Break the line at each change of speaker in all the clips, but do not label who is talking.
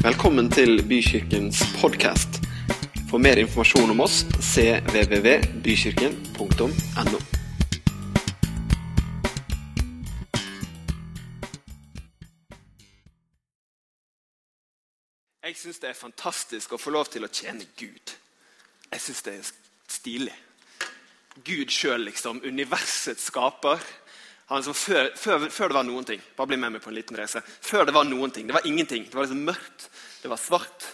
Velkommen til Bykirkens podkast. For mer informasjon om oss cvvvbykirken.no. Jeg syns det er fantastisk å få lov til å tjene Gud. Jeg syns det er stilig. Gud sjøl, liksom. Universets skaper. Han som før, før, før, det var noen ting Bare bli med meg på en liten reise. Før det var noen ting. Det var ingenting. Det var liksom mørkt. Det var svart.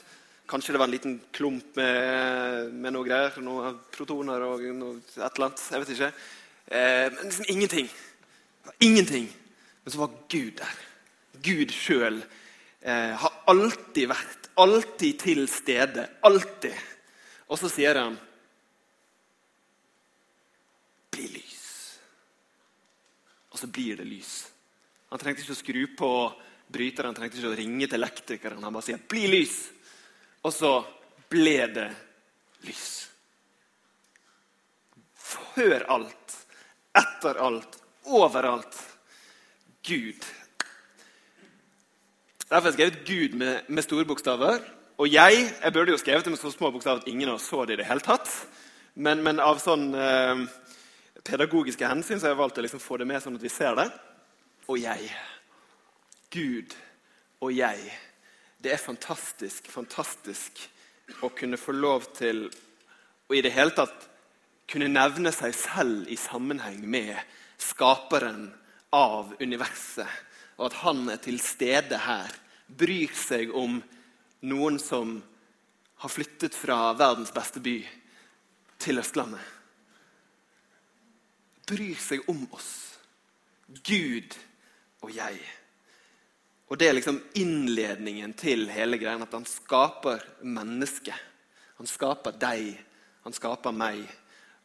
Kanskje det var en liten klump med, med noe greier. Noen protoner og noe, et eller annet. Jeg vet ikke. Eh, men liksom ingenting. Det var ingenting. Men så var Gud der. Gud sjøl eh, har alltid vært, alltid til stede. Alltid. Og så sier han Bli lys. Og så blir det lys. Han trengte ikke å skru på bryteren, han trengte ikke å ringe til elektrikeren. Han bare sier 'bli lys', og så ble det lys. Før alt, etter alt, overalt. Gud. Derfor har jeg skrevet 'Gud' med, med store bokstaver. Og jeg jeg burde jo skrevet det med så små bokstaver at ingen av oss så det i det hele tatt. Men, men av sånn eh, pedagogiske hensyn så har jeg valgt å liksom få det med sånn at vi ser det. Og jeg. Gud og jeg. Det er fantastisk, fantastisk å kunne få lov til å i det hele tatt kunne nevne seg selv i sammenheng med skaperen av universet. Og at han er til stede her. Bryr seg om noen som har flyttet fra verdens beste by til Østlandet bryr seg om oss. Gud og jeg. Og Det er liksom innledningen til hele greia. At han skaper mennesket. Han skaper deg, han skaper meg.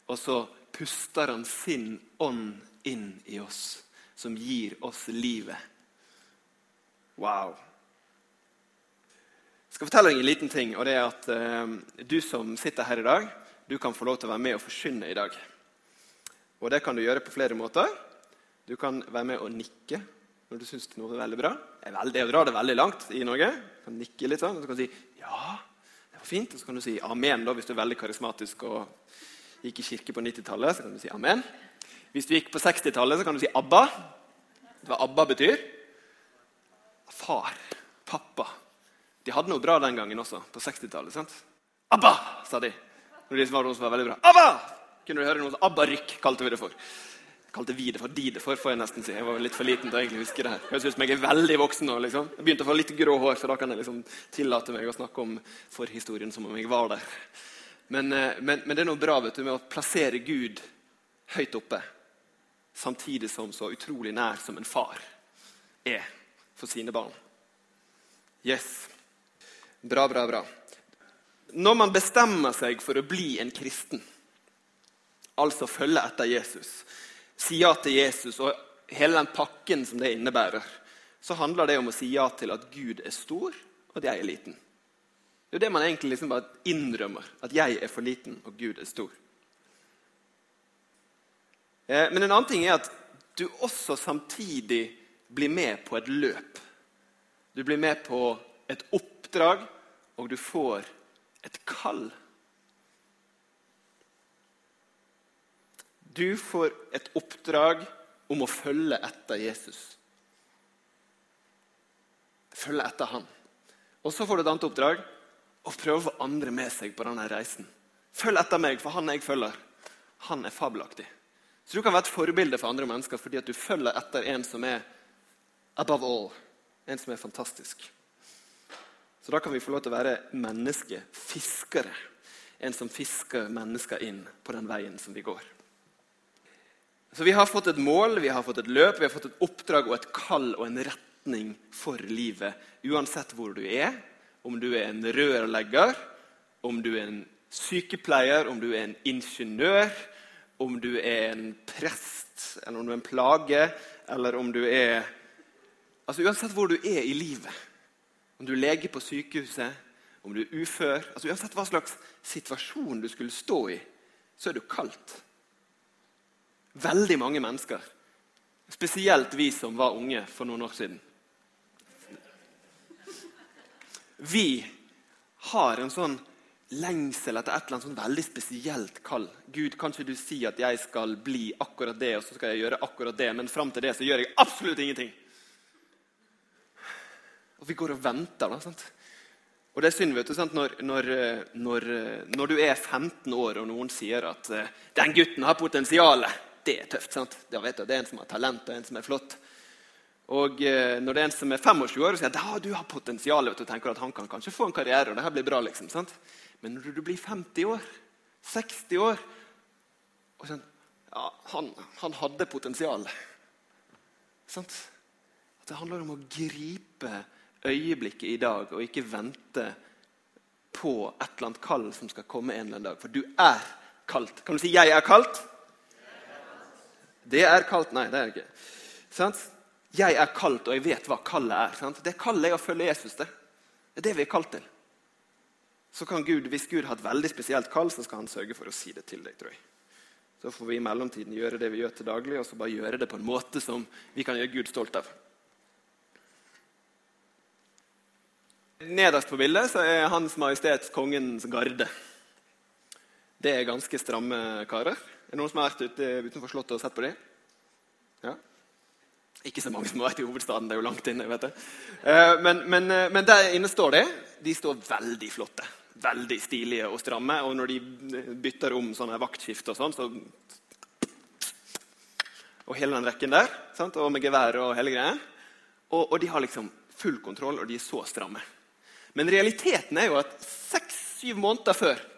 Og så puster han sin ånd inn i oss, som gir oss livet. Wow. Jeg skal fortelle deg en liten ting, og det er at uh, du som sitter her i dag, du kan få lov til å være med og forkynne i dag. Og Det kan du gjøre på flere måter. Du kan være med og nikke når du syns noe er veldig bra. Det er, å dra det veldig langt i Norge. Du kan nikke litt sånn, og så kan du si 'ja, det var fint'. Og så kan du si 'amen' da, hvis du er veldig karismatisk og gikk i kirke på 90-tallet. så kan du si 'amen'. Hvis du gikk på 60-tallet, så kan du si 'abba'. Hva 'abba' betyr? Far. Pappa. De hadde noe bra den gangen også, på 60-tallet. 'Abba', sa de. Når de var noe som var veldig bra. 'Abba!' Kunne du høre noe Abbarykk kalte vi det for. Kalte vi det for de det for, får jeg nesten si. Jeg var litt for liten til å egentlig huske det her. Høres ut som jeg er veldig voksen nå. liksom. Jeg begynte å få litt grå hår, så da kan jeg liksom tillate meg å snakke om forhistorien som om jeg var der. Men, eh, men, men det er noe bra vet du, med å plassere Gud høyt oppe, samtidig som så utrolig nær som en far er for sine barn. Yes. Bra, bra, bra. Når man bestemmer seg for å bli en kristen, altså følge etter Jesus, si ja til Jesus og hele den pakken som det innebærer, så handler det om å si ja til at Gud er stor, og at jeg er liten. Det er det man egentlig liksom bare innrømmer. At jeg er for liten, og Gud er stor. Eh, men en annen ting er at du også samtidig blir med på et løp. Du blir med på et oppdrag, og du får et kall. Du får et oppdrag om å følge etter Jesus. Følge etter han. Og så får du et annet oppdrag å prøve å få andre med seg på denne reisen. Følg etter meg, for han jeg følger, han er fabelaktig. Så du kan være et forbilde for andre mennesker fordi at du følger etter en som er above all. En som er fantastisk. Så da kan vi få lov til å være menneskefiskere. En som fisker mennesker inn på den veien som vi går. Så vi har fått et mål, vi har fått et løp, vi har fått et oppdrag og et kall og en retning for livet. Uansett hvor du er, om du er en rørlegger, om du er en sykepleier, om du er en ingeniør, om du er en prest, eller om du er en plage, eller om du er Altså Uansett hvor du er i livet, om du er lege på sykehuset, om du er ufør altså Uansett hva slags situasjon du skulle stå i, så er du kalt. Veldig mange mennesker. Spesielt vi som var unge for noen år siden. vi har en sånn lengsel etter et eller annet sånn veldig spesielt kall. Gud, kan ikke du si at jeg skal bli akkurat det, og så skal jeg gjøre akkurat det, men fram til det så gjør jeg absolutt ingenting. Og vi går og venter. da, sant? Og det er synd vet du, sant? Når, når, når, når, du er 15 år og noen sier at uh, 'den gutten har potensial', det er tøft. sant? Da vet du, Det er en som har talent, og en som er flott. Og uh, når det er en som er 25 år og sier at ah, 'du har potensial', vet du, tenker at han kan kanskje få en karriere, og det her blir bra, liksom. sant? Men når du blir 50 år, 60 år og sånn, ja, han, han hadde potensial. Sant? At det handler om å gripe øyeblikket i dag, og ikke vente på et eller annet kall som skal komme en eller annen dag. For du er kalt. Kan du si 'jeg er kalt'? Det er kaldt Nei, det er det ikke. Sant? Jeg er kalt, og jeg vet hva kallet er. Sant? Det kallet er å følge Jesus. Det Det er det vi er kalt til. Så kan Gud, Hvis Gud har et veldig spesielt kall, så skal han sørge for å si det til deg. tror jeg. Så får vi i mellomtiden gjøre det vi gjør til daglig, og så bare gjøre det på en måte som vi kan gjøre Gud stolt av. Nederst på bildet så er Hans Majestets Kongens garde. Det er ganske stramme karer. Er det noen som har vært ute utenfor Slottet og sett på dem? Ja? Ikke så mange som har vært i hovedstaden. det er jo langt inne, vet jeg. Eh, men, men, eh, men, der inne står de. De står veldig flotte. Veldig stilige og stramme. Og når de bytter om sånne vaktskift og sånn, så Og hele den rekken der. Sant? Og med gevær og hele greia. Og, og de har liksom full kontroll, og de er så stramme. Men realiteten er jo at seks-syv måneder før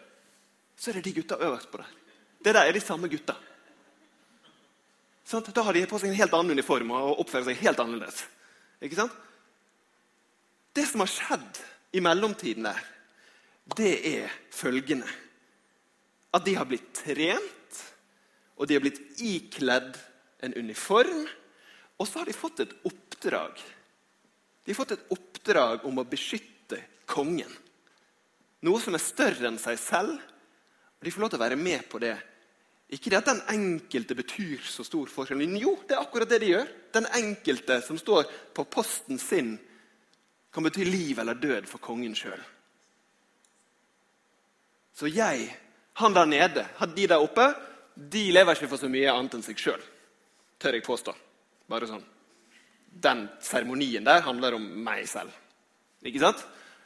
så er det de gutta øverst på der. Det der er de samme gutta. Sånn, da har de på seg en helt annen uniform og oppfører seg helt annerledes. Ikke sant? Det som har skjedd i mellomtiden der, det er følgende At de har blitt trent, og de har blitt ikledd en uniform. Og så har de fått et oppdrag. De har fått et oppdrag om å beskytte kongen. Noe som er større enn seg selv. Og de får lov til å være med på det. Ikke det at den enkelte betyr så stor forskjell, jo, det er akkurat det de gjør. Den enkelte som står på posten sin, kan bety liv eller død for kongen sjøl. Så jeg, han der nede, de der oppe, de lever ikke for så mye annet enn seg sjøl. Tør jeg påstå. Bare sånn. Den seremonien der handler om meg selv. Ikke sant?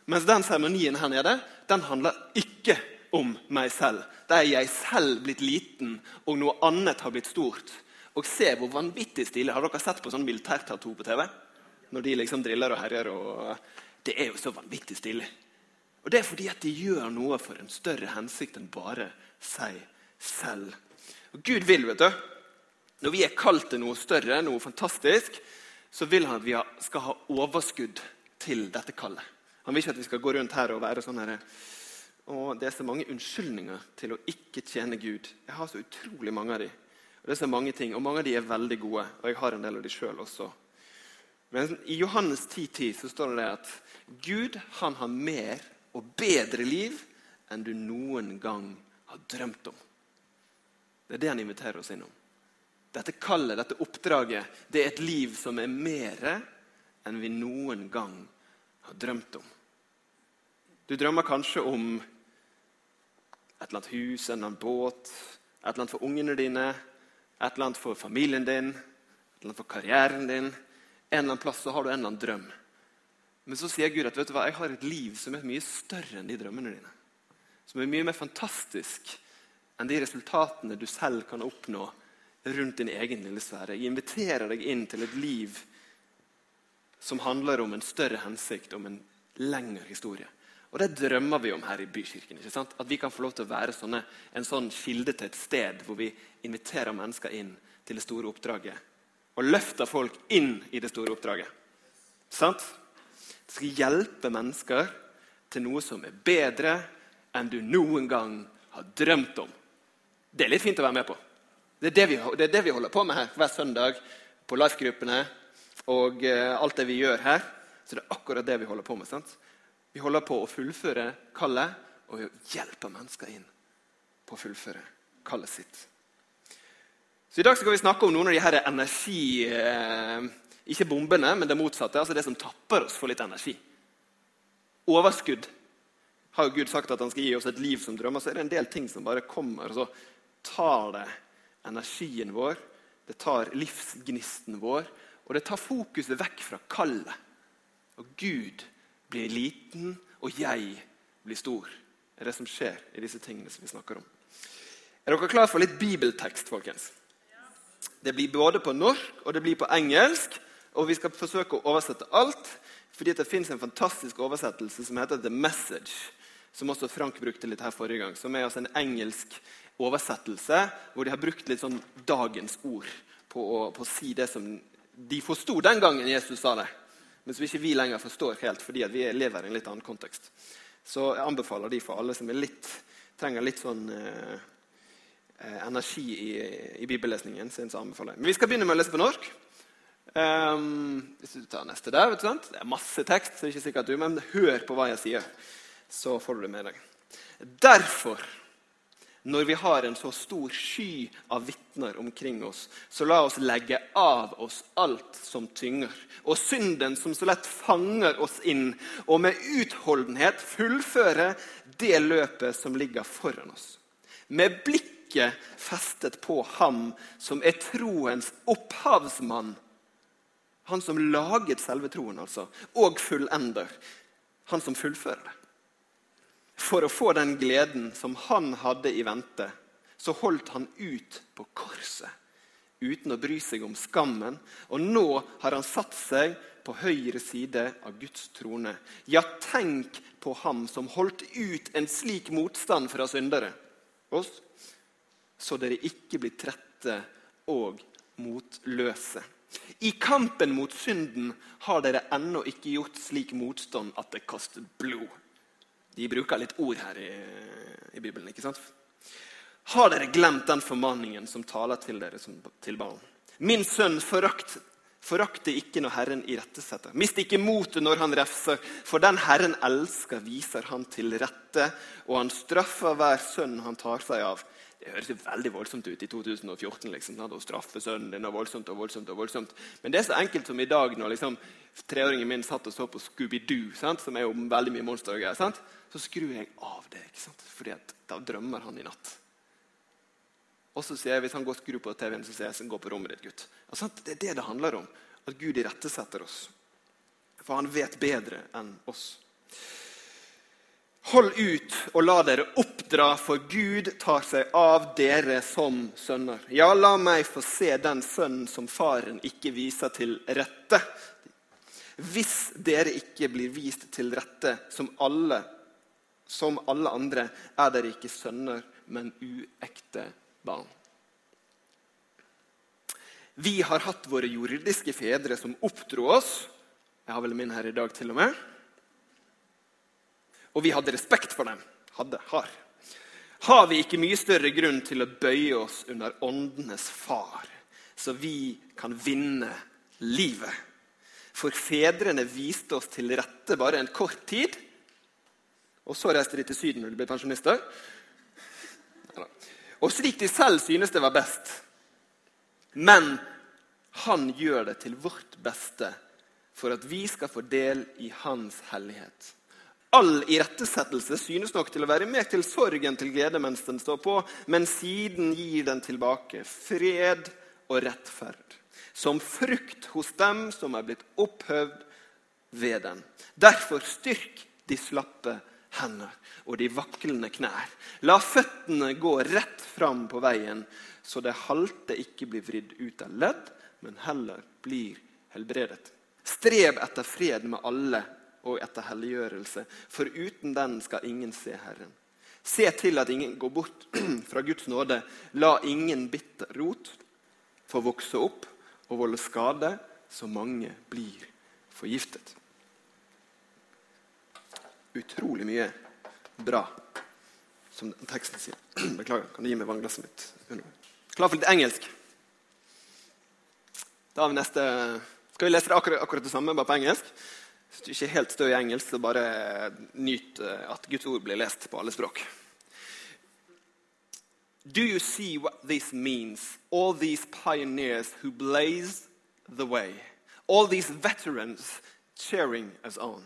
Mens den seremonien her nede den handler ikke om meg selv. Der er jeg selv blitt liten, og noe annet har blitt stort. Og se hvor vanvittig stilig. Har dere sett på sånn militærtattoo på TV? Når de liksom driller og herjer. Og... Det er jo så vanvittig stilig. Og det er fordi at de gjør noe for en større hensikt enn bare seg selv. Og Gud vil, vet du, når vi er kalt til noe større, noe fantastisk, så vil han at vi skal ha overskudd til dette kallet. Han vil ikke at vi skal gå rundt her og være sånn her og Det er så mange unnskyldninger til å ikke tjene Gud. Jeg har så utrolig mange av dem. Og det er så mange ting, og mange av dem er veldig gode. Og jeg har en del av dem sjøl også. Men i Johannes 10,10 10 så står det at Gud han har mer og bedre liv enn du noen gang har drømt om. Det er det han inviterer oss innom. Dette kallet, dette oppdraget, det er et liv som er mer enn vi noen gang har drømt om. Du drømmer kanskje om et eller annet hus, en eller annen båt, et eller annet for ungene dine, et eller annet for familien din, et eller annet for karrieren din. En eller annen plass så har du en eller annen drøm. Men så sier Gud at vet du hva, jeg har et liv som er mye større enn de drømmene dine. Som er mye mer fantastisk enn de resultatene du selv kan oppnå rundt din egen lille sfære. Jeg inviterer deg inn til et liv som handler om en større hensikt, om en lengre historie. Og Det drømmer vi om her i Bykirken. ikke sant? At vi kan få lov til å være sånne, en sånn kilde til et sted hvor vi inviterer mennesker inn til det store oppdraget. Og løfter folk inn i det store oppdraget. Sant? Det skal hjelpe mennesker til noe som er bedre enn du noen gang har drømt om. Det er litt fint å være med på. Det er det vi, det er det vi holder på med her hver søndag på life-gruppene og eh, alt det vi gjør her. Så det er akkurat det vi holder på med. sant? Vi holder på å fullføre kallet, og hjelper mennesker inn på å fullføre kallet sitt. Så I dag skal vi snakke om noen av de her energi... Eh, ikke bombene, men det motsatte. altså Det som tapper oss for litt energi. overskudd har jo Gud sagt at han skal gi oss et liv som drømmer, så er det en del ting som bare kommer, og så tar det energien vår, det tar livsgnisten vår, og det tar fokuset vekk fra kallet. Og Gud blir liten, og jeg blir stor. Det er det som skjer i disse tingene som vi snakker om. Er dere klar for litt bibeltekst, folkens? Det blir både på norsk og det blir på engelsk. Og vi skal forsøke å oversette alt, fordi det fins en fantastisk oversettelse som heter The Message som også Frank brukte litt her forrige gang, som er altså en engelsk oversettelse hvor de har brukt litt sånn dagens ord på å, på å si det som de forsto den gangen Jesus sa det, men som ikke vi lenger forstår helt fordi vi lever i en litt annen kontekst. Så jeg anbefaler de for alle som litt, trenger litt sånn eh, eh, energi i, i bibellesningen. så anbefaler jeg. Men vi skal begynne med å lese på norsk. Um, hvis du tar neste der, vet du, sant? Det er masse tekst, så det er ikke sikkert du, men hør på hva jeg sier så får du det med deg. Derfor, når vi har en så stor sky av vitner omkring oss, så la oss legge av oss alt som tynger, og synden som så lett fanger oss inn, og med utholdenhet fullføre det løpet som ligger foran oss. Med blikket festet på ham som er troens opphavsmann. Han som laget selve troen, altså, og fullender. Han som fullfører det. For å få den gleden som han hadde i vente, så holdt han ut på korset uten å bry seg om skammen. Og nå har han satt seg på høyre side av Guds trone. Ja, tenk på ham som holdt ut en slik motstand fra syndere, oss, så dere ikke blir trette og motløse. I kampen mot synden har dere ennå ikke gjort slik motstand at det kaster blod. De bruker litt ord her i, i Bibelen. ikke sant? Har dere glemt den formaningen som taler til dere som, til barn? Min sønn, forakt, forakte ikke når Herren irettesetter. Mist ikke motet når han refser, for den Herren elsker, viser han til rette, og han straffer hver sønn han tar seg av. Det høres jo veldig voldsomt ut i 2014 liksom, å straffe sønnen din. og voldsomt og voldsomt og voldsomt. Men det er så enkelt som i dag når liksom, treåringen min satt og så på Scooby-Doo, som er jo veldig mye monster og greier, så skrur jeg av det. ikke sant? Fordi da drømmer han i natt. Og så sier jeg, Hvis han går og skrur på TV-en, så sier jeg gå på rommet ditt, gutt. Altså, det er det det handler om. At Gud irettesetter oss. For han vet bedre enn oss. Hold ut og la dere oppdra, for Gud tar seg av dere som sønner. Ja, la meg få se den sønnen som faren ikke viser til rette. Hvis dere ikke blir vist til rette som alle, som alle andre, er dere ikke sønner, men uekte barn. Vi har hatt våre jordiske fedre som oppdro oss. Jeg har vel min her i dag til og med og vi hadde respekt for dem. Hadde, har. Har vi ikke mye større grunn til å bøye oss under åndenes far, så vi kan vinne livet? For fedrene viste oss til rette bare en kort tid, og så reiste de til Syden når de ble pensjonister. Og slik de selv synes det var best. Men han gjør det til vårt beste for at vi skal få del i hans hellighet. All irettesettelse synes nok til å være mer til sorg enn til glede mens den står på, men siden gir den tilbake fred og rettferd, som frukt hos dem som er blitt opphøvd ved den. Derfor styrk de slappe hender og de vaklende knær. La føttene gå rett fram på veien, så det halte ikke blir vridd ut av ledd, men heller blir helbredet. Strev etter fred med alle og etter helliggjørelse, for uten den skal ingen se Herren. Se til at ingen går bort fra Guds nåde. La ingen bitter rot få vokse opp og volde skade, så mange blir forgiftet. Utrolig mye bra, som teksten sier. Beklager, kan du gi meg vannglasset mitt? Klar for litt engelsk? Da har vi neste Skal vi lese det akkurat, akkurat det samme, bare på engelsk? Hvis du ikke er helt stø i engelsk, så bare nyt eh, at Guds ord blir lest på alle språk. Do you see what this means? All these pioneers who blaze the way, all these veterans cheering us on.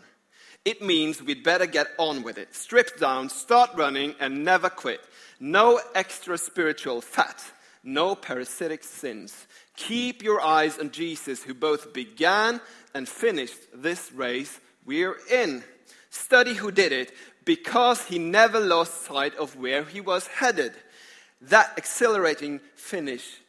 It means we'd better get on with it. Strip down, start running, and never quit. No extra spiritual fat, no parasitic sins. Keep your eyes on Jesus, who both began and finished this race we're in. Study who did it because he never lost sight of where he was headed. That exhilarating finish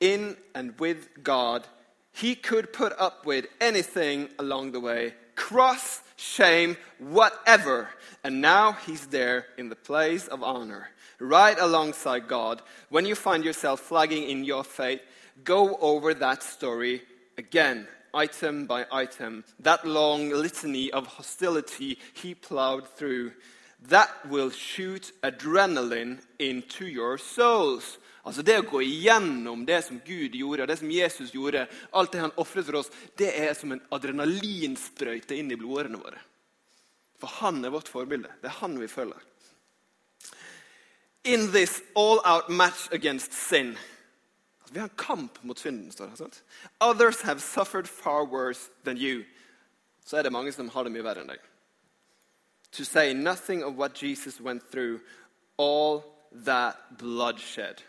in and with God, he could put up with anything along the way cross, shame, whatever. And now he's there in the place of honor, right alongside God. When you find yourself flagging in your faith, go over that story again, item by item. That long litany of hostility he plowed through. That will shoot adrenaline into your souls. Altså Det å gå igjennom det som Gud gjorde, det som Jesus gjorde, alt det han ofret for oss, det er som en adrenalinsprøyte inn i blodårene våre. For han er vårt forbilde. Det er han vi følger. In this all-out match against sin altså, Vi har en kamp mot synden. står det. Sant? Others have suffered far worse than you. Så er det mange som har det mye verre enn deg. To say nothing of what Jesus went through, all that bloodshed.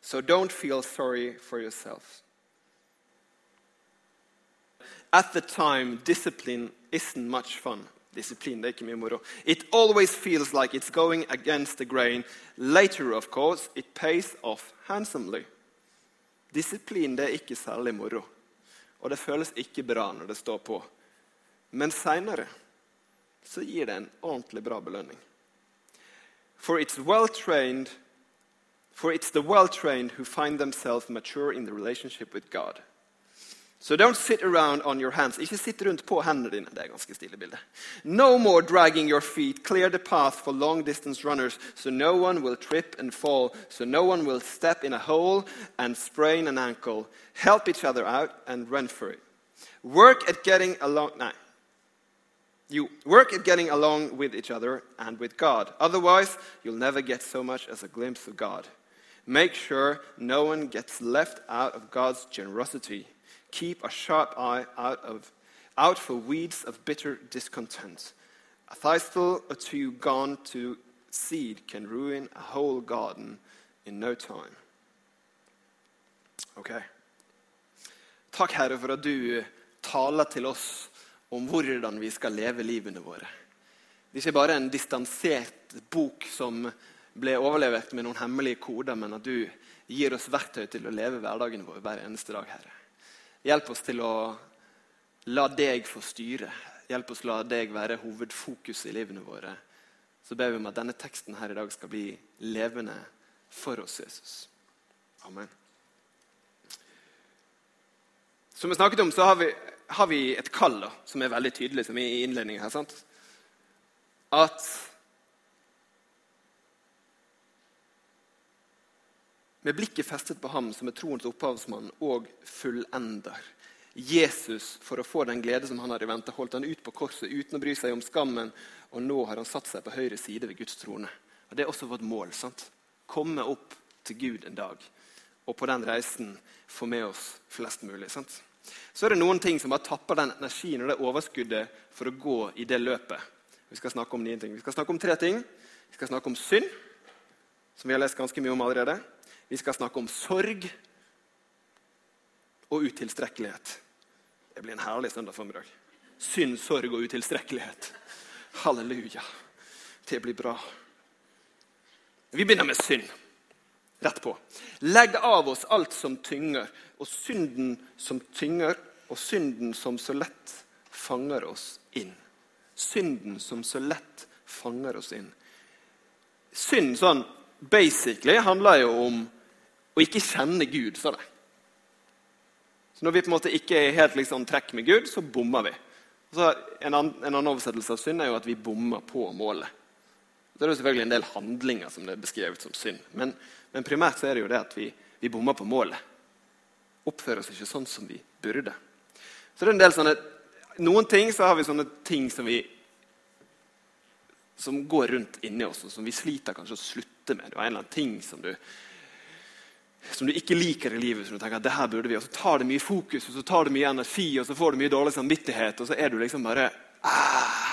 So don't feel sorry for yourself. At the time, discipline isn't much fun. Discipline, det moro. It always feels like it's going against the grain. Later, of course, it pays off handsomely. Disiplin det er ikke særlig moro, og det føles ikke bra når det står på. Men seinere så gir det en ordentlig bra belønning. For it's well trained For it's the well trained who find themselves mature in the relationship with God. So don't sit around on your hands. Ikke sitt rundt på hendene dine. Det er ganske bilde. No more dragging your feet. Clear the path for long distance runners, so no one will trip and fall, so no one will step in a hole and sprain an ankle. Help each other out and run for it. Work at getting along. Nei. You work at getting along with each other and with God. Otherwise, you'll never get so much as a glimpse of God. Make sure no one gets left out of God's generosity. Keep a sharp eye out, of, out for weeds of bitter discontent. A thistle or two gone to seed can ruin a whole garden in no time. Ok. Takk, Herre, for at du eh, taler til oss om hvordan vi skal leve livene våre. Det er ikke bare en distansert bok som ble overlevert med noen hemmelige koder, men at du gir oss verktøy til å leve hverdagen vår hver eneste dag, Herre. Hjelp oss til å la deg få styre. Hjelp oss la deg være hovedfokus i livene våre. Så ber vi om at denne teksten her i dag skal bli levende for oss, Jesus. Amen. Som vi snakket om, så har vi, har vi et kall da, som er veldig tydelig, som er i innledningen her. sant? At med blikket festet på ham som er troens opphavsmann og fullender. Jesus, for å få den glede som han hadde venta, holdt han ut på korset uten å bry seg om skammen, og nå har han satt seg på høyre side ved Guds trone. Og Det er også vårt mål. sant? Komme opp til Gud en dag, og på den reisen få med oss flest mulig. sant? Så er det noen ting som bare tapper den energien og det overskuddet for å gå i det løpet. Vi skal snakke om nye ting. Vi skal snakke om tre ting. Vi skal snakke om synd, som vi har lest ganske mye om allerede. Vi skal snakke om sorg og utilstrekkelighet. Det blir en herlig søndag formiddag. Synd, sorg og utilstrekkelighet. Halleluja. Det blir bra. Vi begynner med synd. Rett på. Legg av oss alt som tynger, og synden som tynger, og synden som så lett fanger oss inn. Synden som så lett fanger oss inn. Synd sånn basically handler jo om å ikke kjenne Gud, sa det. Så Når vi på en måte ikke er helt liksom, trekk med Gud, så bommer vi. Så en, annen, en annen oversettelse av synd er jo at vi bommer på målet. Så er det selvfølgelig en del handlinger som det er beskrevet som synd. Men, men primært så er det jo det at vi, vi bommer på målet. Oppfører oss ikke sånn som vi burde. Så det er en del sånne, Noen ting så har vi sånne ting som vi som går rundt inni oss, og som vi sliter kanskje å slutte med. Det var en eller annen ting som du som du ikke liker i livet, som du tenker at det her burde vi, og så tar det mye fokus og så tar det mye energi og så får du mye dårlig samvittighet, og så er du liksom bare ah,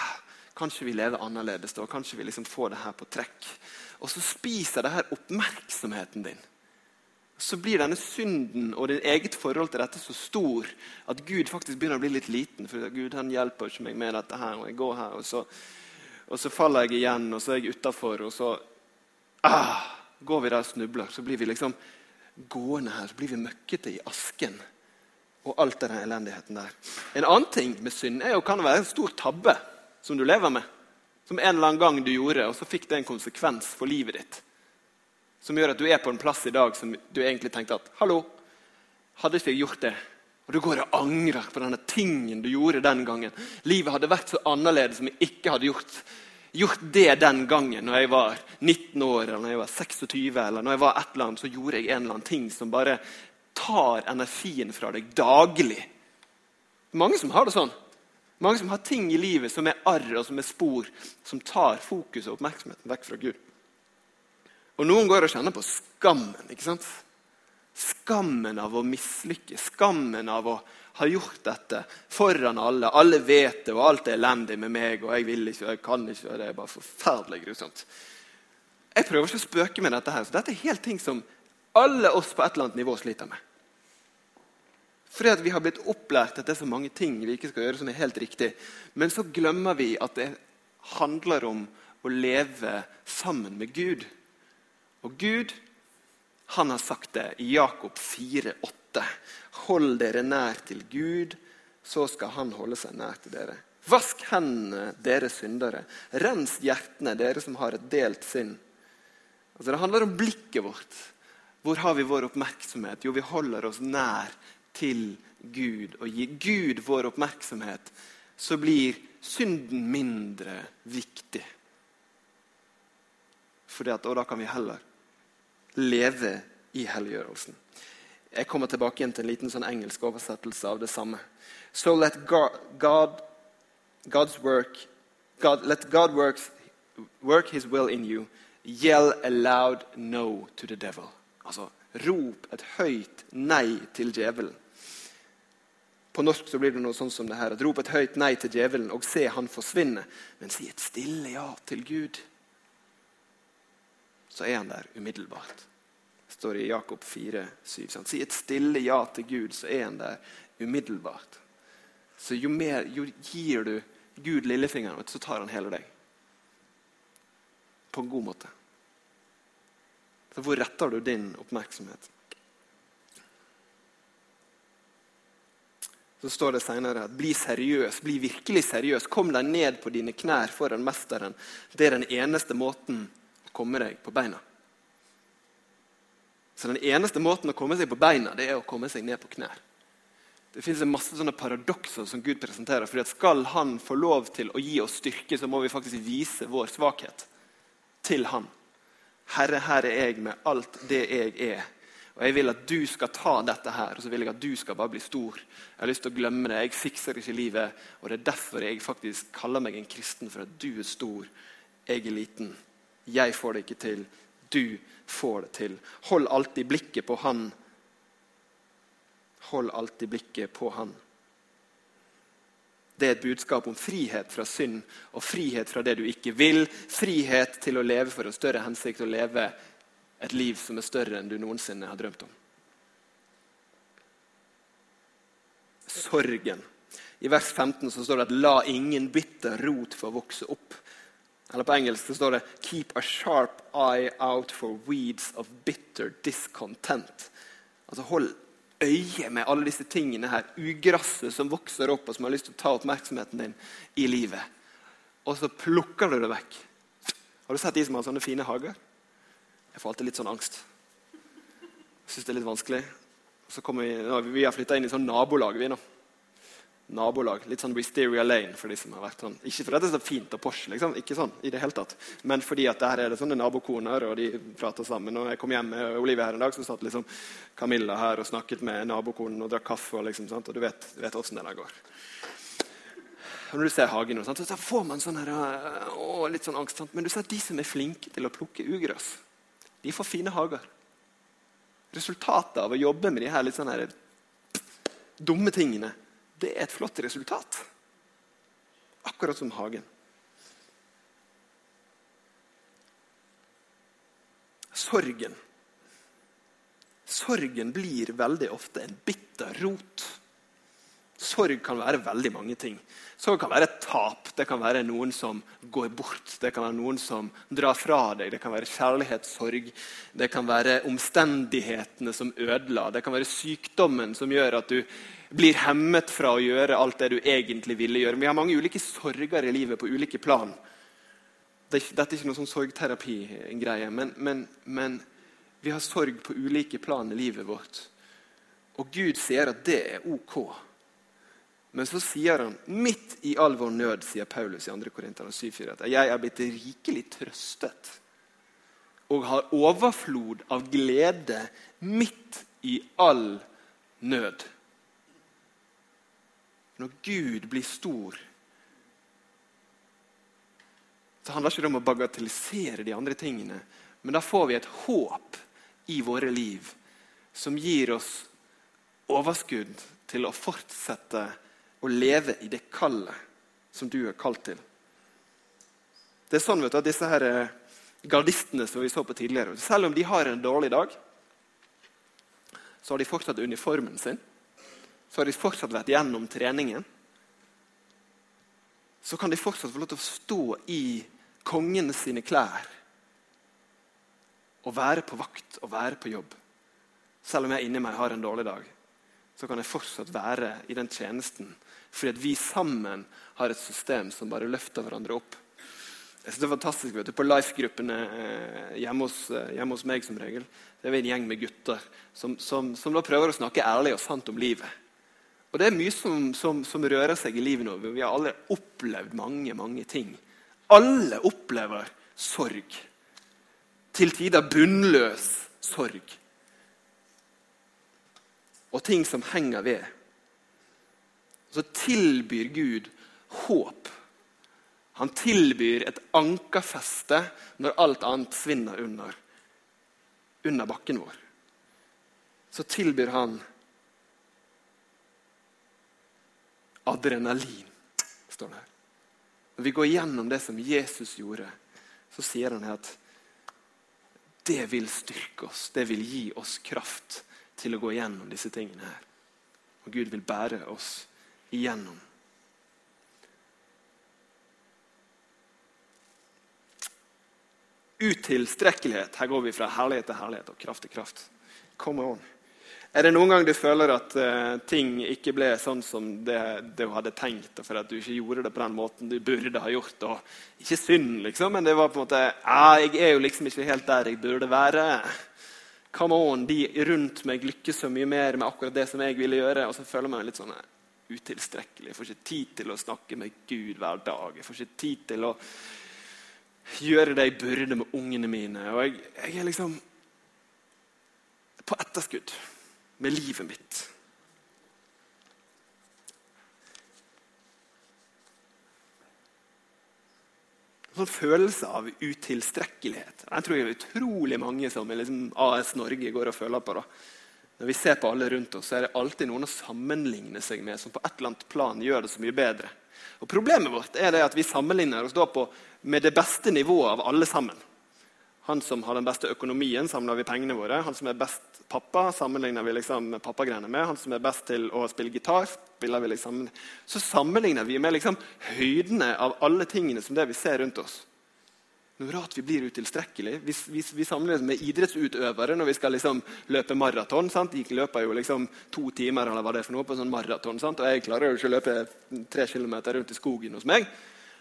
Kanskje vi lever annerledes da? Kanskje vi liksom får det her på trekk? Og så spiser det her oppmerksomheten din. Så blir denne synden og ditt eget forhold til dette så stor at Gud faktisk begynner å bli litt liten. For Gud han hjelper ikke meg med dette her, og jeg går her, og så, og så faller jeg igjen, og så er jeg utafor, og så ah, går vi der og snubler. Så blir vi liksom gående her, så blir vi møkkete i asken og alt den elendigheten der. En annen ting med synd er jo, kan være en stor tabbe som du lever med. Som en eller annen gang du gjorde, og så fikk det en konsekvens for livet ditt. Som gjør at du er på en plass i dag som du egentlig tenkte at Hallo, hadde ikke jeg gjort det? Og du går og angrer på denne tingen du gjorde den gangen. Livet hadde vært så annerledes om jeg ikke hadde gjort, gjort det den gangen når jeg var 19 år, eller når jeg var 26, eller når jeg var et eller annet, så gjorde jeg en eller annen ting som bare tar energien fra deg daglig. Mange som har det sånn. Mange som har ting i livet som er arr og som er spor, som tar fokus og oppmerksomheten vekk fra Gud. Og Noen går og kjenner på skammen. ikke sant? Skammen av å mislykkes, skammen av å ha gjort dette foran alle. Alle vet det, og alt er elendig med meg, og jeg vil ikke, og jeg kan ikke. og Det er bare forferdelig grusomt. Jeg prøver ikke å spøke med dette, her, så dette er helt ting som alle oss på et eller annet nivå sliter med. Fordi at vi har blitt opplært at det er så mange ting vi ikke skal gjøre som er helt riktig. Men så glemmer vi at det handler om å leve sammen med Gud. Og Gud han har sagt det i Jakob 4,8. Hold dere nær til Gud, så skal han holde seg nær til dere. Vask hendene, dere syndere. Rens hjertene, dere som har et delt sinn. Altså, det handler om blikket vårt. Hvor har vi vår oppmerksomhet? Jo, vi holder oss nær til Gud og gir Gud vår oppmerksomhet, så blir synden mindre viktig. Fordi at, og da kan vi heller leve i helliggjørelsen. Jeg kommer tilbake igjen til en liten sånn engelsk oversettelse av det samme. So let God, God God's work God, Let God works, work his will in you. Yell a loud no to the devil. Altså, rop et høyt nei til djevelen. På norsk så blir det noe sånn som det her. at Rop et høyt nei til djevelen og se han forsvinne. Men si et stille ja til Gud. Så er han der umiddelbart. Det står i Jakob 4, 7. Sant? Si et stille ja til Gud, så er han der umiddelbart. Så jo mer jo gir du Gud lillefingeren, så tar han hele deg. På en god måte. Så hvor retter du din oppmerksomhet? Så står det senere at bli seriøs, bli virkelig seriøs. Kom deg ned på dine knær foran mesteren. Det er den eneste måten å komme deg på beina. Så den eneste måten å komme seg på beina, det er å komme seg ned på knær. Det fins masse sånne paradokser som Gud presenterer. fordi at Skal Han få lov til å gi oss styrke, så må vi faktisk vise vår svakhet til Han. Herre, her er jeg med alt det jeg er. Og Jeg vil at du skal ta dette her, og så vil jeg at du skal bare bli stor. Jeg har lyst til å glemme det. Jeg fikser ikke livet. Og det er derfor jeg faktisk kaller meg en kristen, for at du er stor, jeg er liten. Jeg får det ikke til. Du får det til. Hold alltid blikket på Han. Hold alltid blikket på Han. Det er et budskap om frihet fra synd og frihet fra det du ikke vil. Frihet til å leve for en større hensikt, å leve et liv som er større enn du noensinne har drømt om. Sorgen. I vers 15 så står det at 'la ingen bitter rot få vokse opp'. Eller På engelsk så står det 'keep a sharp eye out for weeds of bitter discontent'. Altså Hold øye med alle disse tingene her, ugresset som vokser opp, og som har lyst til å ta oppmerksomheten din i livet. Og så plukker du det vekk. Har du sett de som har sånne fine hager? Jeg får alltid litt sånn angst. Jeg syns det er litt vanskelig. Vi, nå, vi har flytta inn i sånn nabolag. vi nå. Nabolag, Litt sånn Wisteria Lane for de som har vært sånn. Ikke fordi det er så fint og Porsche, liksom. ikke sånn i det hele tatt. men fordi at der er det sånne nabokoner, og de prater sammen. Og jeg kom hjem med Olivia her en dag, så satt liksom Camilla her og snakket med nabokonen og drakk kaffe. Og liksom, sant? og du vet, du vet åssen det der går. Og når du ser hagen, sant? så får man sånn her, å, litt sånn angst. Sant? Men du ser de som er flinke til å plukke ugress de får fine hager. Resultatet av å jobbe med de her litt sånn dumme tingene, det er et flott resultat. Akkurat som hagen. Sorgen. Sorgen blir veldig ofte en bitter rot. Sorg kan være veldig mange ting. Sorg kan være et tap. Det kan være noen som går bort. Det kan være noen som drar fra deg. Det kan være kjærlighetssorg. Det kan være omstendighetene som ødela. Det kan være sykdommen som gjør at du blir hemmet fra å gjøre alt det du egentlig ville gjøre. Vi har mange ulike sorger i livet på ulike plan. Dette er ikke noe sånn sorgterapi-greie, men, men, men vi har sorg på ulike plan i livet vårt. Og Gud sier at det er ok. Men så sier han, midt i all vår nød, sier Paulus i 2. Korinterne 7,4, at jeg er blitt rikelig trøstet og har overflod av glede midt i all nød. Når Gud blir stor, så handler det ikke om å bagatellisere de andre tingene, men da får vi et håp i våre liv som gir oss overskudd til å fortsette å leve i det kallet som du er kalt til. Det er sånn vet du, at disse her eh, gardistene som vi så på tidligere, selv om de har en dårlig dag, så har de fortsatt uniformen sin. Så har de fortsatt vært gjennom treningen. Så kan de fortsatt få lov til å stå i kongene sine klær og være på vakt og være på jobb. Selv om jeg inni meg har en dårlig dag, så kan jeg fortsatt være i den tjenesten fordi at vi sammen har et system som bare løfter hverandre opp. Jeg synes det er fantastisk vet du, På Life-gruppene eh, hjemme, eh, hjemme, hos meg som regel, det er vi en gjeng med gutter som, som, som, da prøver å snakke ærlig og sant om livet. Og Det er mye som, som rører seg i livet nå. Vi har alle opplevd mange, mange ting. Alle opplever sorg. Til tider bunnløs sorg. Og ting som henger ved så tilbyr Gud håp. Han tilbyr et ankerfeste når alt annet svinner under, under bakken vår. Så tilbyr han adrenalin, står det her. Når vi går gjennom det som Jesus gjorde, så sier han at det vil styrke oss, det vil gi oss kraft til å gå gjennom disse tingene her. Og Gud vil bære oss igjennom. Utilstrekkelighet. Her går vi fra herlighet til herlighet og kraft til kraft. Come on. Er det noen gang du føler at uh, ting ikke ble sånn som det, du hadde tenkt, og for at du ikke gjorde det på den måten du burde ha gjort? Og ikke synd, liksom, men det var på en måte ah, Jeg er jo liksom ikke helt der jeg burde være. Come on, De rundt meg lykkes så mye mer med akkurat det som jeg ville gjøre. Og så føler man litt sånn utilstrekkelig. Jeg får ikke tid til å snakke med Gud hver dag. Jeg får ikke tid til å gjøre det jeg burde med ungene mine. Og jeg, jeg er liksom på etterskudd med livet mitt. En sånn følelse av utilstrekkelighet. Den tror jeg er utrolig mange som i liksom AS Norge går og føler på. da. Når vi ser på alle rundt oss, så er det alltid noen å sammenligne seg med som på et eller annet plan gjør det så mye bedre. Og Problemet vårt er at vi sammenligner oss da på, med det beste nivået av alle sammen. Han som har den beste økonomien, samler vi pengene våre. Han som er best pappa, sammenligner vi liksom pappagreiene med. Han som er best til å spille gitar, spiller vi liksom Så sammenligner vi med liksom høydene av alle tingene som det vi ser rundt oss. Noe rart vi blir utilstrekkelige. Vi, vi, vi samles med idrettsutøvere når vi skal liksom løpe maraton. De løper jo liksom to timer eller hva det er for noe på sånn maraton. Og jeg klarer jo ikke å løpe tre kilometer rundt i skogen hos meg.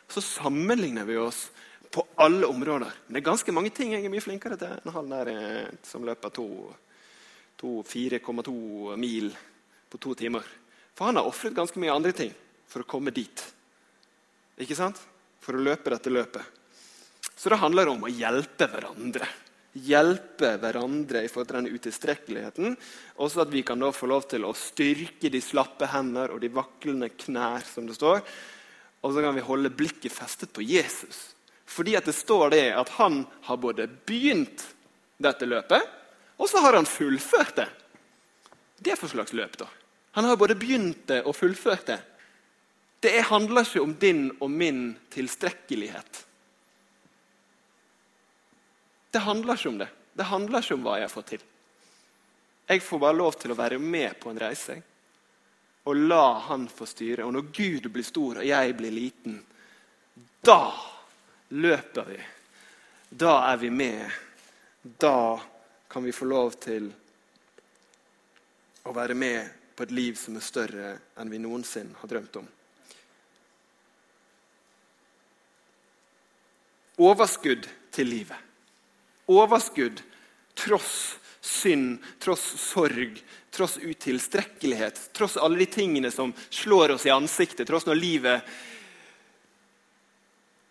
Så sammenligner vi oss på alle områder. Men det er ganske mange ting jeg er mye flinkere til enn han der eh, som løper 4,2 mil på to timer. For han har ofret ganske mye andre ting for å komme dit. Ikke sant? For å løpe dette løpet. Så det handler om å hjelpe hverandre. Hjelpe hverandre i forhold til denne utilstrekkeligheten. Også at vi kan da få lov til å styrke de slappe hender og de vaklende knær. som det står. Og så kan vi holde blikket festet på Jesus. Fordi at det står det at han har både begynt dette løpet, og så har han fullført det. Det er for slags løp, da. Han har både begynt det og fullført det. Det handler ikke om din og min tilstrekkelighet. Det handler ikke om det. Det handler ikke om hva jeg fått til. Jeg får bare lov til å være med på en reise og la han få styre. Og når Gud blir stor og jeg blir liten, da løper vi. Da er vi med. Da kan vi få lov til å være med på et liv som er større enn vi noensinne har drømt om. Overskudd til livet. Overskudd tross synd, tross sorg, tross utilstrekkelighet, tross alle de tingene som slår oss i ansiktet, tross når livet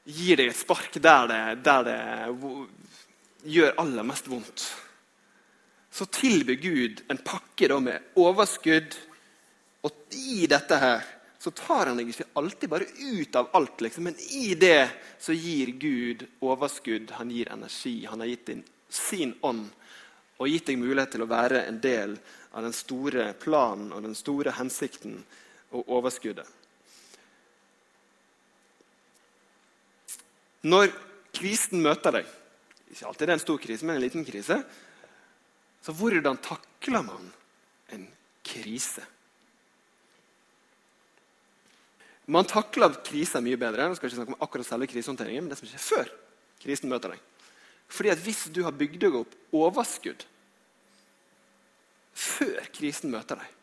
gir deg et spark der det, der det gjør aller mest vondt så tilbyr Gud en pakke med overskudd. Og i dette her så tar han deg ikke alltid bare ut av alt, liksom. men i det så gir Gud overskudd. Han gir energi. Han har gitt din sin ånd og gitt deg mulighet til å være en del av den store planen og den store hensikten og overskuddet. Når krisen møter deg, ikke alltid det er en stor krise, men en liten krise, så hvordan takler man en krise? Man takler kriser mye bedre jeg skal ikke snakke om akkurat selve krisehåndteringen, men det som skjer før krisen møter deg. Fordi at Hvis du har bygd deg opp overskudd før krisen møter deg,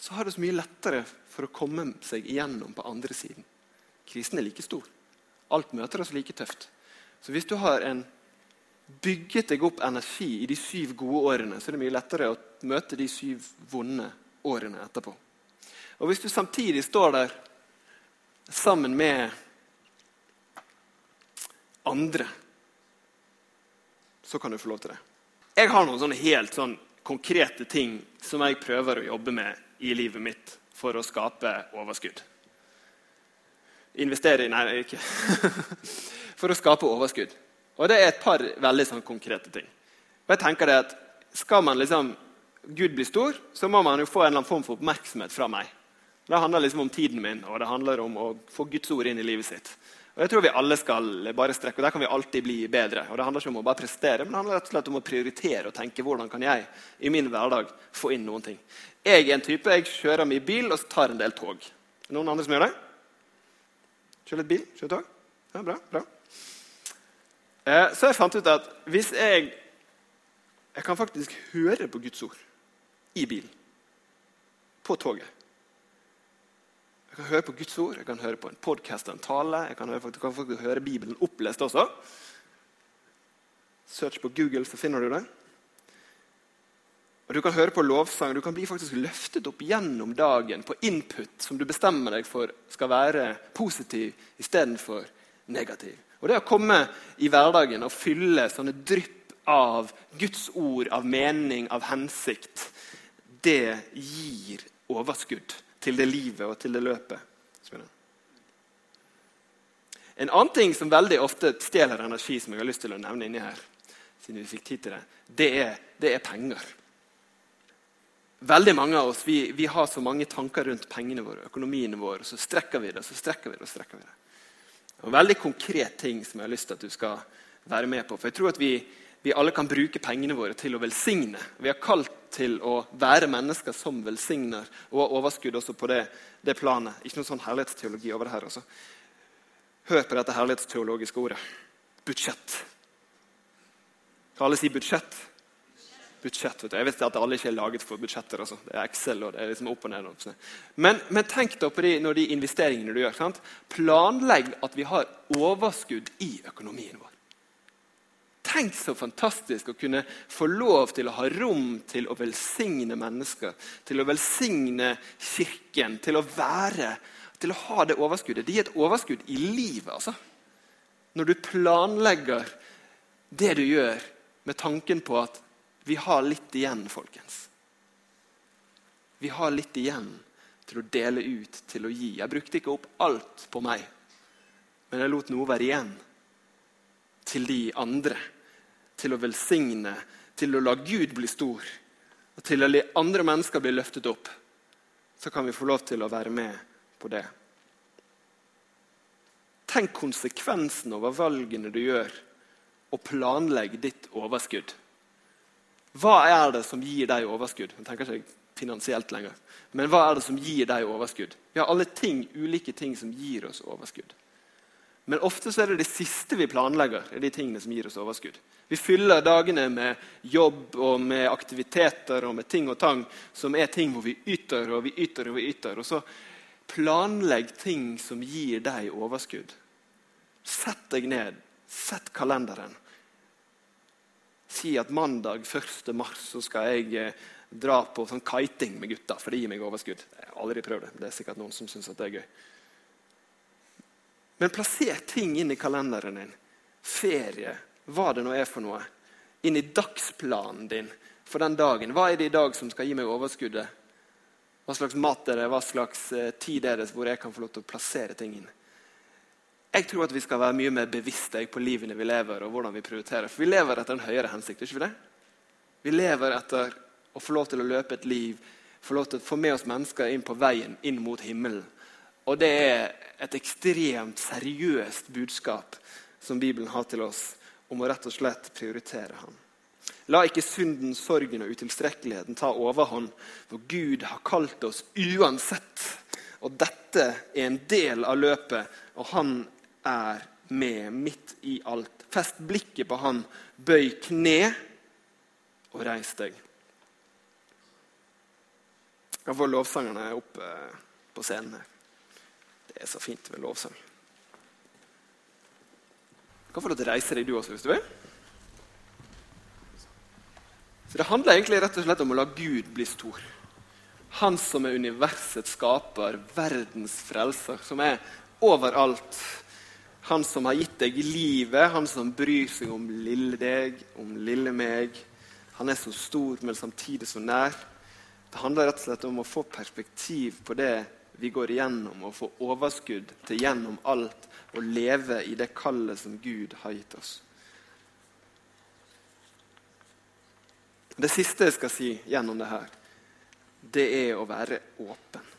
så har det så mye lettere for å komme seg igjennom på andre siden. Krisen er like stor. Alt møter oss like tøft. Så hvis du har en bygget deg opp energi i de syv gode årene, så er det mye lettere å møte de syv vonde årene etterpå. Og Hvis du samtidig står der sammen med andre, så kan du få lov til det. Jeg har noen sånne helt sånn konkrete ting som jeg prøver å jobbe med i livet mitt for å skape overskudd. Investere i Nei, ikke For å skape overskudd. Og det er et par veldig sånn konkrete ting. Og jeg tenker det at Skal man liksom, Gud bli stor, så må man jo få en eller annen form for oppmerksomhet fra meg. Det handler liksom om tiden min, og det handler om å få Guds ord inn i livet sitt. Og jeg tror vi alle skal bare strekke, og Der kan vi alltid bli bedre. Og Det handler ikke om å bare prestere, men det handler rett og slett om å prioritere og tenke hvordan kan jeg i min hverdag få inn noen ting. Jeg er en type, jeg kjører mye bil og tar en del tog. Er det Noen andre som gjør det? Kjører litt bil? Kjører tog? Ja, bra, bra. Eh, så jeg fant ut at hvis jeg Jeg kan faktisk høre på Guds ord i bilen. På toget. Jeg kan høre på Guds ord, jeg kan høre på en podkast en tale. Jeg kan, høre, jeg kan faktisk høre Bibelen opplest også. Search på Google, så finner du det. Og Du kan høre på lovsang. Du kan bli faktisk løftet opp gjennom dagen på input som du bestemmer deg for skal være positiv istedenfor negativ. Og Det å komme i hverdagen og fylle sånne drypp av Guds ord, av mening, av hensikt, det gir overskudd til det livet og til det løpet. En annen ting som veldig ofte stjeler energi, som jeg har lyst til å nevne inni her, siden vi fikk tid til det, det er, det er penger. Veldig mange av oss vi, vi, har så mange tanker rundt pengene våre, økonomien vår, og så strekker vi det, så strekker vi det, og strekker vi det. En veldig konkret ting som jeg har lyst til at du skal være med på. For jeg tror at vi, vi alle kan bruke pengene våre til å velsigne. Vi har kalt til å være mennesker som velsigner, og har overskudd også på det, det planet. Ikke noe sånn herlighetsteologi over det her. Også. Hør på dette herlighetsteologiske ordet. Budsjett. Kan alle si budsjett? budsjett. vet du. Jeg vet at alle ikke er laget for budsjetter. Altså. Det er Excel og det er liksom opp og ned. Og men, men, tenk da på de, når de investeringene du gjør. Sant? Planlegg at vi har overskudd i økonomien vår. Tenk så fantastisk å kunne få lov til å ha rom til å velsigne mennesker. Til å velsigne Kirken, til å være, til å ha det overskuddet. Det gir et overskudd i livet. altså. Når du planlegger det du gjør med tanken på at vi har litt igjen, folkens. Vi har litt igjen til å dele ut, til å gi. Jeg brukte ikke opp alt på meg, men jeg lot noe være igjen til de andre. Til å velsigne, til å la Gud bli stor, og til å la andre mennesker bli løftet opp. Så kan vi få lov til å være med på det. Tenk konsekvensen over valgene du gjør, og planlegg ditt overskudd Hva er det som gir deg overskudd? Jeg tenker ikke finansielt lenger. Men hva er det som gir deg overskudd? Vi har alle ting, ulike ting som gir oss overskudd. Men ofte er det det siste vi planlegger, er de tingene som gir oss overskudd. Vi fyller dagene med jobb og med aktiviteter og med ting og tang som er ting hvor vi yter og vi yter og vi yter. Og så planlegg ting som gir deg overskudd. Sett deg ned. Sett kalenderen. Si at mandag 1. mars så skal jeg eh, dra på sånn kiting med gutta, for det gir meg overskudd. Jeg har aldri prøvd det. Det er sikkert noen som syns det er gøy. Men plasser ting inn i kalenderen din. Ferie, hva det nå er for noe. Inn i dagsplanen din for den dagen. Hva er det i dag som skal gi meg overskuddet? Hva slags mat er det, hva slags eh, tid er det hvor jeg kan få lov til å plassere ting inn? Jeg tror at vi skal være mye mer bevisste på livene vi lever og hvordan vi prioriterer. For vi lever etter en høyere hensikt. ikke vi det? Vi lever etter å få lov til å løpe et liv, få lov til å få med oss mennesker inn på veien inn mot himmelen. Og det er et ekstremt seriøst budskap som Bibelen har til oss om å rett og slett prioritere ham. La ikke synden, sorgen og utilstrekkeligheten ta overhånd, for Gud har kalt oss uansett. Og dette er en del av løpet, og han er med midt i alt. Fest blikket på han, bøy kne og reis deg. Jeg får lovsangerne opp på scenen her. Det er så fint med lovsang. Du kan få lov til å reise deg, du også, hvis du vil. Så Det handler egentlig rett og slett om å la Gud bli stor. Han som er universets skaper, verdens frelser, som er overalt han som har gitt deg livet, han som bryr seg om lille deg, om lille meg. Han er så stor, men samtidig så nær. Det handler rett og slett om å få perspektiv på det vi går igjennom, og få overskudd til gjennom alt å leve i det kallet som Gud har gitt oss. Det siste jeg skal si gjennom det her, det er å være åpen.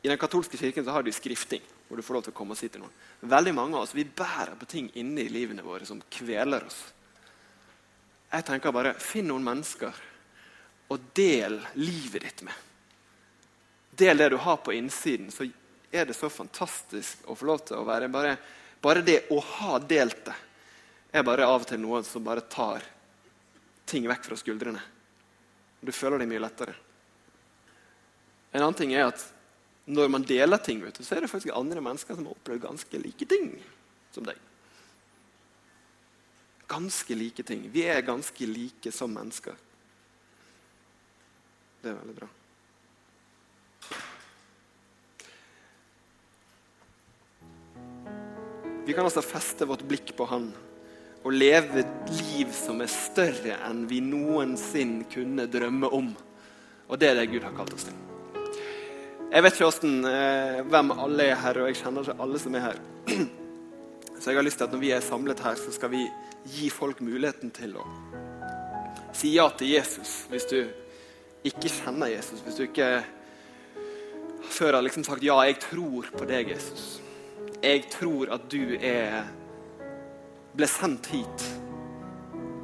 I den katolske kirken så har de skrifting, hvor du får lov til å komme og si til noen. Veldig mange av oss vi bærer på ting inni livene våre som kveler oss. Jeg tenker bare Finn noen mennesker og del livet ditt med. Del det du har på innsiden, så er det så fantastisk å få lov til å være Bare, bare det å ha delt det er bare av og til noe som bare tar ting vekk fra skuldrene. Du føler deg mye lettere. En annen ting er at når man deler ting, du, så er det faktisk andre mennesker som har opplevd ganske like ting som deg. Ganske like ting. Vi er ganske like som mennesker. Det er veldig bra. Vi kan altså feste vårt blikk på Han og leve et liv som er større enn vi noensinne kunne drømme om. Og det er det Gud har kalt oss til. Jeg vet ikke hvordan, eh, hvem alle er her, og jeg kjenner ikke alle som er her. Så jeg har lyst til at når vi er samlet her, så skal vi gi folk muligheten til å si ja til Jesus hvis du ikke kjenner Jesus. Hvis du ikke før har liksom sagt ja, jeg tror på deg, Jesus. Jeg tror at du er ble sendt hit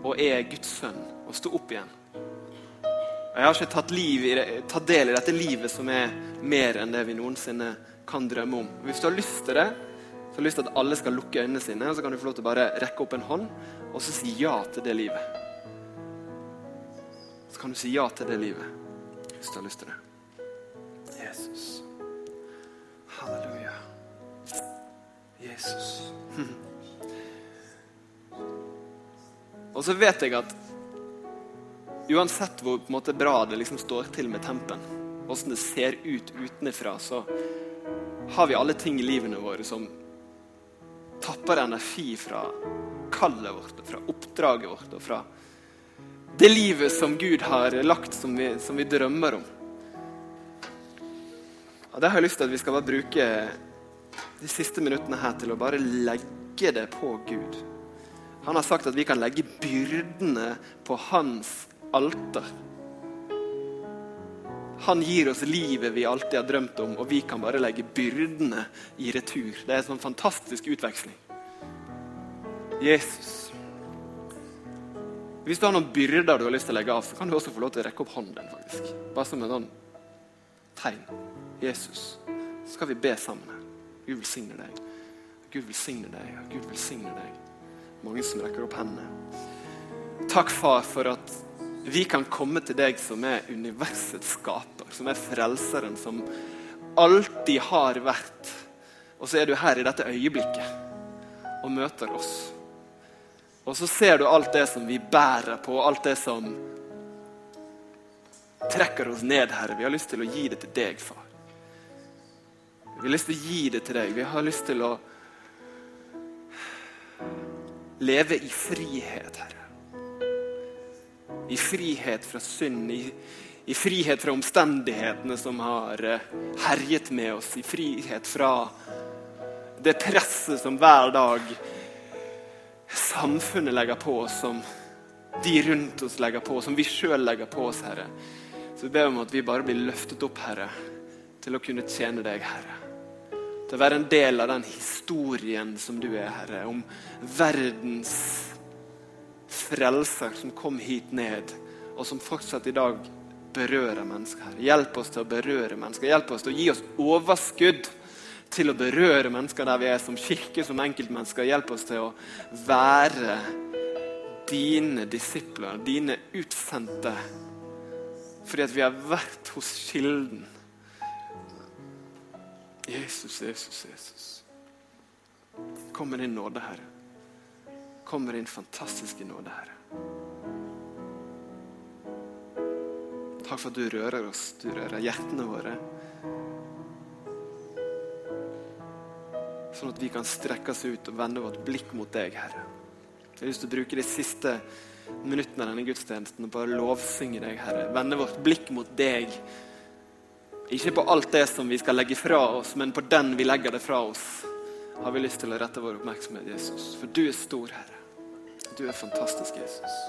og er Guds sønn og sto opp igjen. Jeg har ikke tatt, det, tatt, del i dette livet som er mer enn det vi noensinne kan drømme om. Hvis du har lyst til det, så har jeg lyst til at alle skal lukke øynene sine, og så kan du få lov til å bare rekke opp en hånd og så si ja til det livet. Så kan du si ja til det livet hvis du har lyst til det. Jesus. Halleluja. Jesus. Og så vet jeg at Uansett hvor måte, bra det liksom står til med tempen, åssen det ser ut utenfra, så har vi alle ting i livene våre som tapper energi fra kallet vårt, og fra oppdraget vårt og fra det livet som Gud har lagt, som vi, som vi drømmer om. Og Det har jeg lyst til at vi skal bare bruke de siste minuttene her til å bare legge det på Gud. Han har sagt at vi kan legge byrdene på hans alter. Han gir oss livet vi alltid har drømt om, og vi kan bare legge byrdene i retur. Det er en sånn fantastisk utveksling. Jesus, Hvis du har noen byrder du har lyst til å legge av, så kan du også få lov til å rekke opp hånden. faktisk. Bare som en sånn tegn. Jesus. Så skal vi be sammen her. Gud velsigne deg. Gud velsigne deg. Gud velsigne deg. Mange som rekker opp hendene. Takk, far, for at vi kan komme til deg som er universets skaper, som er frelseren, som alltid har vært. Og så er du her i dette øyeblikket og møter oss. Og så ser du alt det som vi bærer på, alt det som trekker oss ned, Herre. Vi har lyst til å gi det til deg, far. Vi har lyst til å gi det til deg. Vi har lyst til å leve i frihet, Herre. I frihet fra synd, i, i frihet fra omstendighetene som har eh, herjet med oss. I frihet fra det presset som hver dag samfunnet legger på oss, som de rundt oss legger på oss, som vi sjøl legger på oss, Herre. Så vi ber om at vi bare blir løftet opp, Herre, til å kunne tjene deg, Herre. Til å være en del av den historien som du er, Herre, om verdens frelser som kom hit ned, og som fortsatt i dag berører mennesker. Hjelp oss til å berøre mennesker. Hjelp oss til å gi oss overskudd til å berøre mennesker der vi er som kirke, som enkeltmennesker. Hjelp oss til å være dine disipler, dine utsendte. Fordi at vi har vært hos Kilden. Jesus, Jesus, Jesus. Kom med din nåde, Herre. Kom med din fantastiske nåde, Herre. Takk for at du rører oss, du rører hjertene våre. Sånn at vi kan strekke oss ut og vende vårt blikk mot deg, Herre. Jeg har lyst til å bruke de siste minuttene av denne gudstjenesten og bare lovsynge deg, Herre. Vende vårt blikk mot deg. Ikke på alt det som vi skal legge fra oss, men på den vi legger det fra oss, har vi lyst til å rette vår oppmerksomhet, Jesus. For du er stor, Herre. Du er fantastisk, Jesus.